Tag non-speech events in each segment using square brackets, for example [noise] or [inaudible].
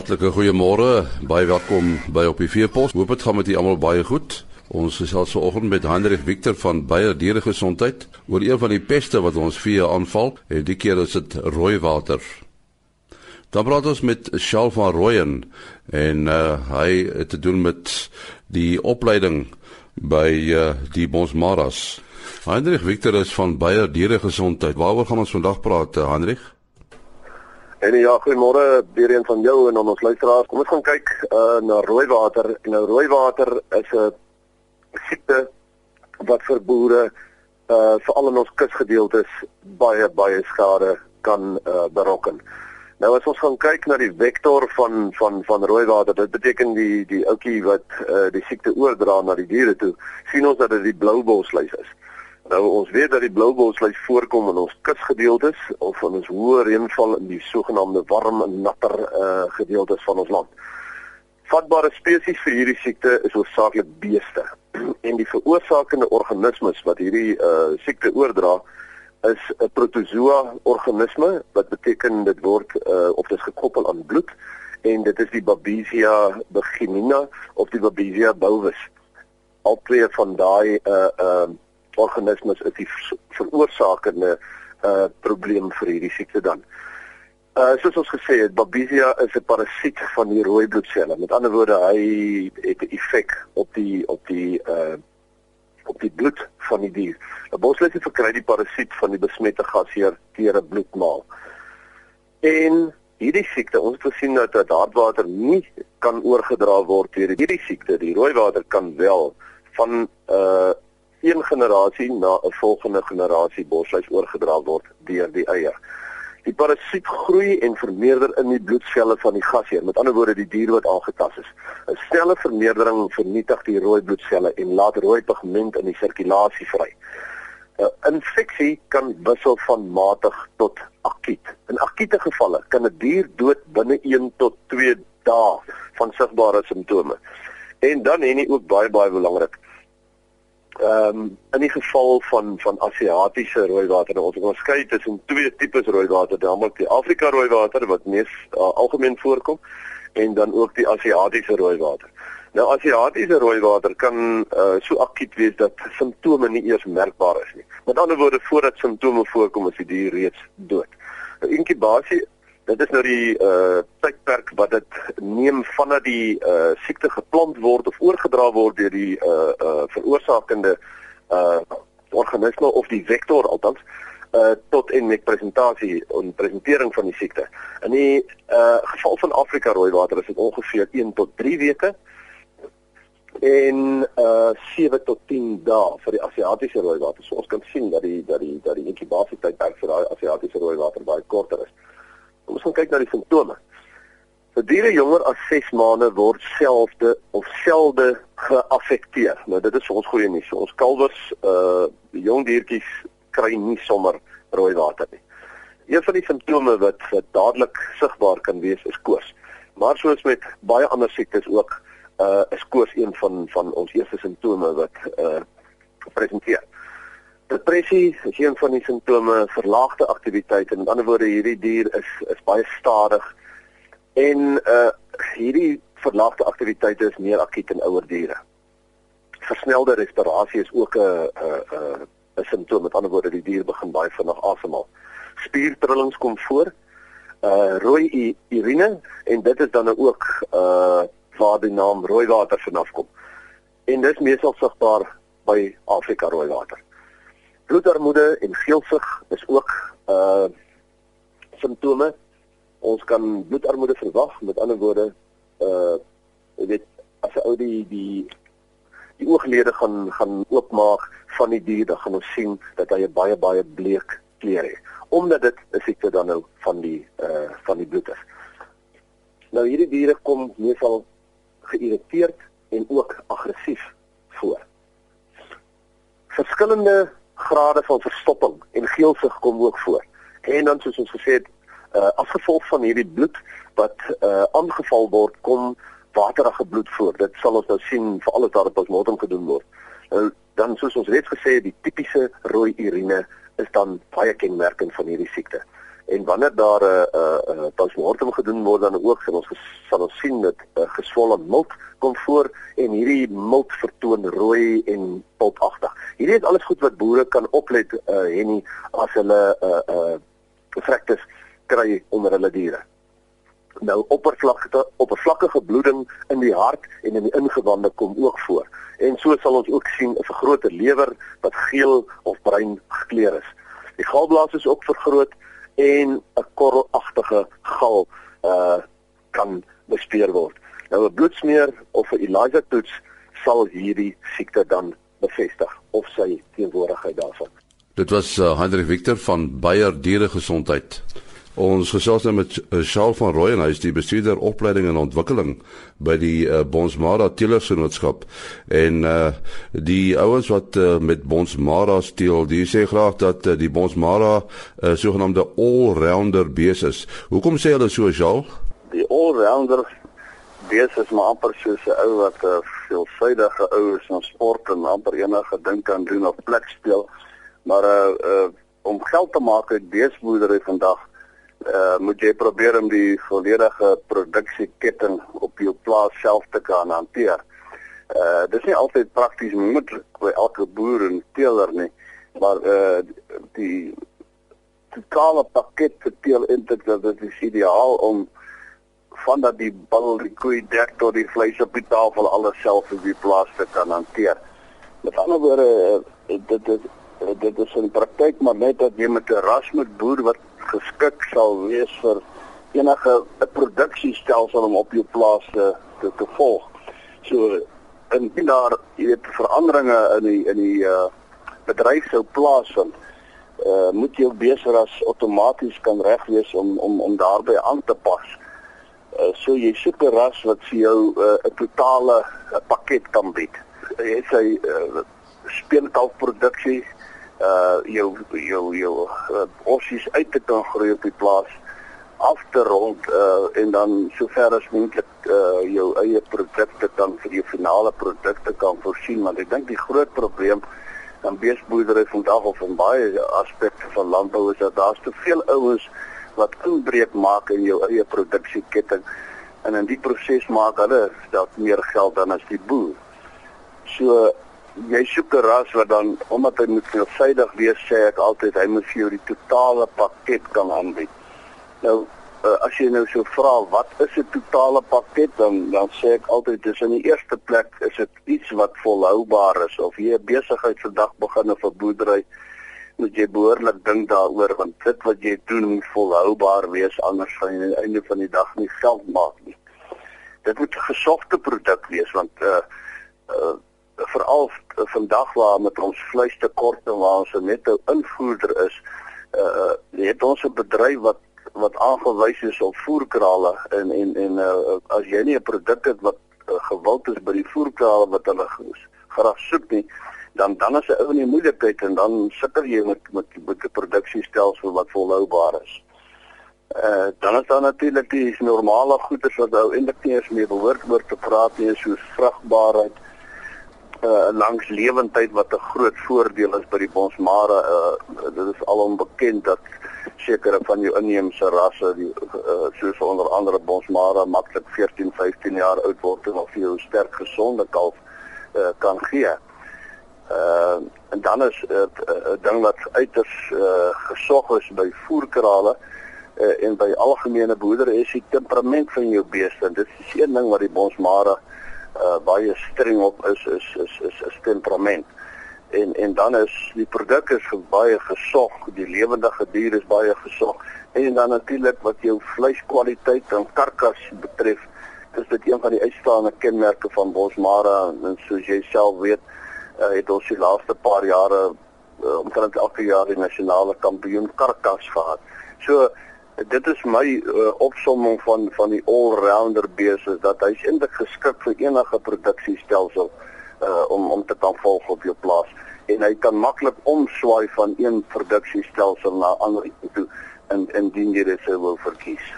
Hartlike goeiemôre. Baie welkom by op die Veepos. Hoop dit gaan met julle almal baie goed. Ons gesels vanoggend met Hendrik Victor van Bayer Dieregesondheid oor een van die peste wat ons vee aanval. En die keer is dit rooi water. Dan praat ons met Charles van Rooyen en uh, hy het te doen met die opleiding by uh, die Bosmaras. Hendrik Victor is van Bayer Dieregesondheid. Waaroor gaan ons vandag praat, Hendrik? En ja, goeiemôre weer een van jou en aan ons luisteraars. Kom ons gaan kyk uh, na rooi water. Nou rooi water is 'n siekte wat vir boere uh veral in ons kusgedeeltes baie baie skade kan uh berokken. Nou as ons gaan kyk na die vektor van van van rooi water, dit beteken die die ouetjie wat uh die siekte oordra na die diere toe, sien ons dat dit die blou bolsluis is. Nou ons weet dat die blou bolsluis voorkom in ons kusgedeeltes of in ons hoë reënval in die sogenaamde warm en natter uh gedeeltes van ons land. Vatbare spesies vir hierdie siekte is hoofsaaklik beeste [clears throat] en die veroorsakende organismes wat hierdie uh siekte oordra is 'n protozoa organisme wat beteken dit word uh of dit is gekoppel aan bloed en dit is die Babesia beginina of die Babesia bovis. Al twee van daai uh uh organismes is die veroorsakende uh probleem vir hierdie siekte dan. Uh soos ons gesê het, Babesia is 'n parasiet van die rooi bloedselle. Met ander woorde, hy het 'n effek op die op die uh op die bloed van die dier. 'n Bosluis verkry die parasiet van die besmette gasheer deur 'n bloedmaal. En hierdie siekte, ons het gesien dat dat hartwater nie kan oorgedra word deur hierdie siekte. Die rooi water kan wel van uh een generasie na 'n volgende generasie bosluis oorgedra word deur die eier. Die parasiet groei en vermeerder in die bloedselle van die gasheer, met ander woorde die dier wat aangetast is. 'n Snelle vermeerdering vernietig die rooi bloedselle en laat rooi pigment in die sirkulasie vry. 'n Infeksie kan wissel van matig tot akuut. In akute gevalle kan 'n die dier dood binne 1 tot 2 dae van sigbare simptome. En dan en nie ook baie baie belangrik ehm um, in die geval van van Asiatiese rooi water nou ons het onderskei tussen twee tipes rooi water, naamlik die Afrika rooi water wat mees uh, algemeen voorkom en dan ook die Asiatiese rooi water. Nou Asiatiese rooi water kan uh, so akuut wees dat simptome nie eers merkbaar is nie. Met ander woorde voordat simptome voorkom is die dier reeds dood. Nou inkubasie dit is nou die uh tydperk wat dit neem vandat die uh siekte geplant word of oorgedra word deur die uh uh veroorsakende uh organisme of die vektor althans uh tot en met presentasie en presentering van die siekte. In die uh geval van Afrika rooi water is dit ongeveer 1 tot 3 weke en uh 7 tot 10 dae vir die Asiatiese rooi water. So ons kan sien dat die dat die dat die inkubasietydperk vir daai Asiatiese rooi water baie korter is. Kom ons gaan kyk na die simptome. Vir diere jonger as 6 maande word selfde of selde geaffekteer. Nou dit is ons goeie nuus. Ons kalwers, uh die jong diertjies kry nie sommer rooi water nie. Een van die simptome wat, dadelik sigbaar kan wees is koors. Maar soos met baie ander siektes ook, uh is koors een van van ons eerste simptome wat uh gepresenteer. Depressie is een van die simptome, verlaagde aktiwiteit en met ander woorde hierdie dier is is baie stadig en uh hierdie verlaagde aktiwiteite is meer akuut in ouer diere. Versnelde respirasie is ook 'n 'n 'n simptoom, met ander woorde die dier begin baie vinnig asemhaal. Spiertrillings kom voor. Uh rooi urine en dit is dan nou ook uh waar die naam rooi water vanaf kom. En dit is meestal sigbaar by Afrika rooi water bloedarmoede en geelsig is ook uh simptome. Ons kan bloedarmoede verwag, met ander woorde uh jy weet as 'n ou die die die ooglede gaan gaan oopmaak van die dier, dan gaan ons sien dat hy 'n baie baie bleek kleur het, omdat dit 'n siekte dan nou van die uh van die bloed is. Nou hierdie diere kom meestal geïrriteerd en ook aggressief voor. Verskillende grade van verstopping en geelsig kom ook voor. En dan soos ons gesê het, uh, as gevolg van hierdie bloed wat uh, aangeval word, kom waterige bloed voor. Dit sal ons nou sien vir alles wat op postmortem gedoen word. Uh, dan soos ons reeds gesê het, die tipiese rooi urine is dan baie kenmerkend van hierdie siekte. En wanneer daar 'n uh, 'n uh, postmortem gedoen word dan ook sal ons sal ons sien dat 'n uh, geswolle milt kom voor en hierdie milt vertoon rooi en pulpagtig. Hierdie is alles goed wat boere kan oplet uh, Henny as hulle 'n uh, 'n uh, vrektes kry onder hulle diere. Nou oppervlakkige oppervlakkige bloeding in die hart en in die ingewande kom ook voor. En so sal ons ook sien 'n vergrote lewer wat geel of bruin gekleur is. Die galblaas is ook vergroot en 'n korrelagtige gal uh kan bespeer word. Nou 'n bloedsmeer of 'n ELISA toets sal hierdie siekte dan bevestig of sy teenwoordigheid daarvan. Dit was uh, Hendrik Victor van Bayer Dieregesondheid. Ons gesels nou met Charles van Rooi en hy is die bestuurder opleiding en ontwikkeling by die uh, Bonsmara Teelersgenootskap. En uh die ouens wat uh, met Bonsmara steel, die sê graag dat uh, die Bonsmara 'n uh, sogenaamde all-rounder bees is. Hoekom sê hulle so, Charles? Die all-rounder bees is maar amper soos 'n ou wat 'n uh, veelsidige ou is in sport en amper enige ding kan doen of plek speel. Maar uh, uh om geld te maak uit beesboerdery vandag uh moet jy probeer om die volledige produksieketting op jou plaas self te kan hanteer. Uh dis nie altyd prakties moontlik by elke boer en teeler nie, maar uh die totale pakket vir teel intake dat is ideaal om van dat die bal die koei dek tot die vleis op die tafel alles self op die plaas te kan hanteer. Met ander woorde dit dit dit is in praktyk maar net dat jy met 'n ras moet boer wat geskik sal wees vir enige 'n produksiestelsel om op jou plaas te te, te volg. So in daar jy weet veranderinge in die in die uh bedryf sou plaasvind. Uh moet jou beseras outomaties kan reg wees om om om daarbey aan te pas. Uh so jy soek 'n ras wat vir jou 'n uh, totale uh, pakket kan bied. Jy sê uh speelkalfproduksie uh jou jou jou uh, ossies uit te kan groei op die plaas af te rond uh en dan sover as moontlik uh jou eie produkte kan vir jou finale produkte kan voorsien want ek dink die groot probleem van beesboerdery vandag of in baie aspekte van landbou is dat daar's te veel ouens wat inbreuk maak in jou eie produksieketting en in die proses maak hulle dalk meer geld dan as die boer. So jy soek 'n ras wat dan omdat hy moet veelsidig wees sê ek altyd hy moet vir jou die totale pakket kan aanbied. Nou uh, as jy nou so vra wat is 'n totale pakket dan dan sê ek altyd dis in die eerste plek is dit iets wat volhoubaar is of jy 'n besigheid vandag begin of 'n boerdery moet jy behoorlik dink daaroor want dit wat jy doen moet volhoubaar wees anders gaan jy aan die einde van die dag nie geld maak nie. Dit moet 'n gesogte produk wees want uh, uh veral vandag waar met ons vleistekort en waar ons net 'n invoerder is, uh het ons 'n bedryf wat wat aangewys is op voerkrale en en en uh, as jy nie 'n produk het wat uh, gewild is by die voerkrale wat hulle graag soek nie, dan dan is 'n ou in die moeilikheid en dan sukkel jy met met met 'n produksiestelsel wat volhoubaar is. Uh dan is daar natuurlik die normale goederes wat ou eintlik nie eens meer behoort oor te praat nie, soos vrugbaarheid, uh, langs lewendheid wat 'n groot voordeel is by die bonsmara uh, dit is alom bekend dat sekere van jou inheemse rasse die uh, soos onder andere bonsmara maklik 14 15 jaar oud word en of jy 'n sterk gesonde kalf uh, kan gee. Uh en dan is 'n uh, uh, ding wat uiters uh, gesog is by voerkrale uh, en by algemene boerdery is die temperament van jou beeste. Dit is een ding wat die bonsmara uh, baie streng op is is is is, is temperament. En en dan is die produk is baie gesog, die lewendige dier is baie gesog en dan natuurlik wat jou vleiskwaliteit en karkas betref, is dit een van die uitstaande kenmerke van Bosmara en soos jy self weet, uh, het ons die laaste paar jare uh, omtrent elke jaar die nasionale kampioen karkas gehad. So dit is my uh, opsomming van van die all-rounder beeste dat hy's eintlik geskik vir enige produksiestelsel uh, om om te kan volg op jou plaas en hy kan maklik omswaai van een produksiestelsel na ander toe in indien jy dit wil verkies.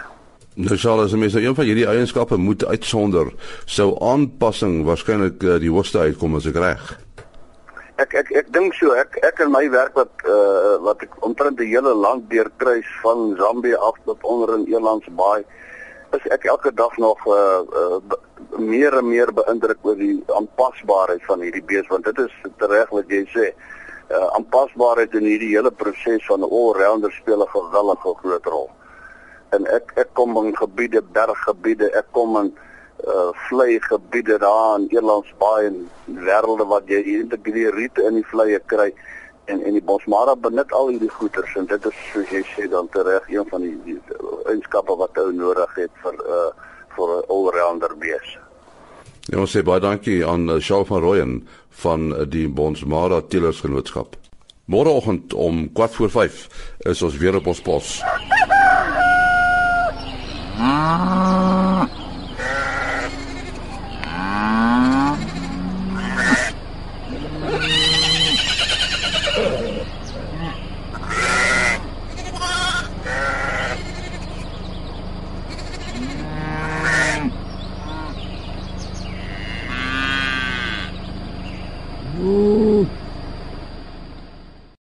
Nou sal as mens nou een van hierdie eienskappe moet uitsonder, sou aanpassing waarskynlik uh, die hoogste uitkom as ek reg. Ek ek ek dink so ek ek in my werk wat uh wat ek omtrent die hele land deurkruis van Zambië af tot onder in Elands Baai is ek elke dag nog uh, uh meer en meer beïndruk oor die aanpasbaarheid van hierdie bees want dit is reg wat jy sê. Uh aanpasbaarheid in hierdie hele proses van all-rounder speel 'n geweldige groot rol. En ek ek kom in gebiede, berggebiede, ek kom in uh vlei gebiede daar in Elands Baai en wêrelde wat jy integreer in die vleie kry en en die bosmara benut al hierdie goeders en dit is soos jy sê dan tereg een van die, die eienskappe wat hy nodig het vir uh vir 'n allrounder bees. Ja, ons sê baie dankie aan uh, Shaul van Rooyen van die Bosmara Tielersgenootskap. Môreoggend om 4 voor 5 is ons weer op ons pos. Ah.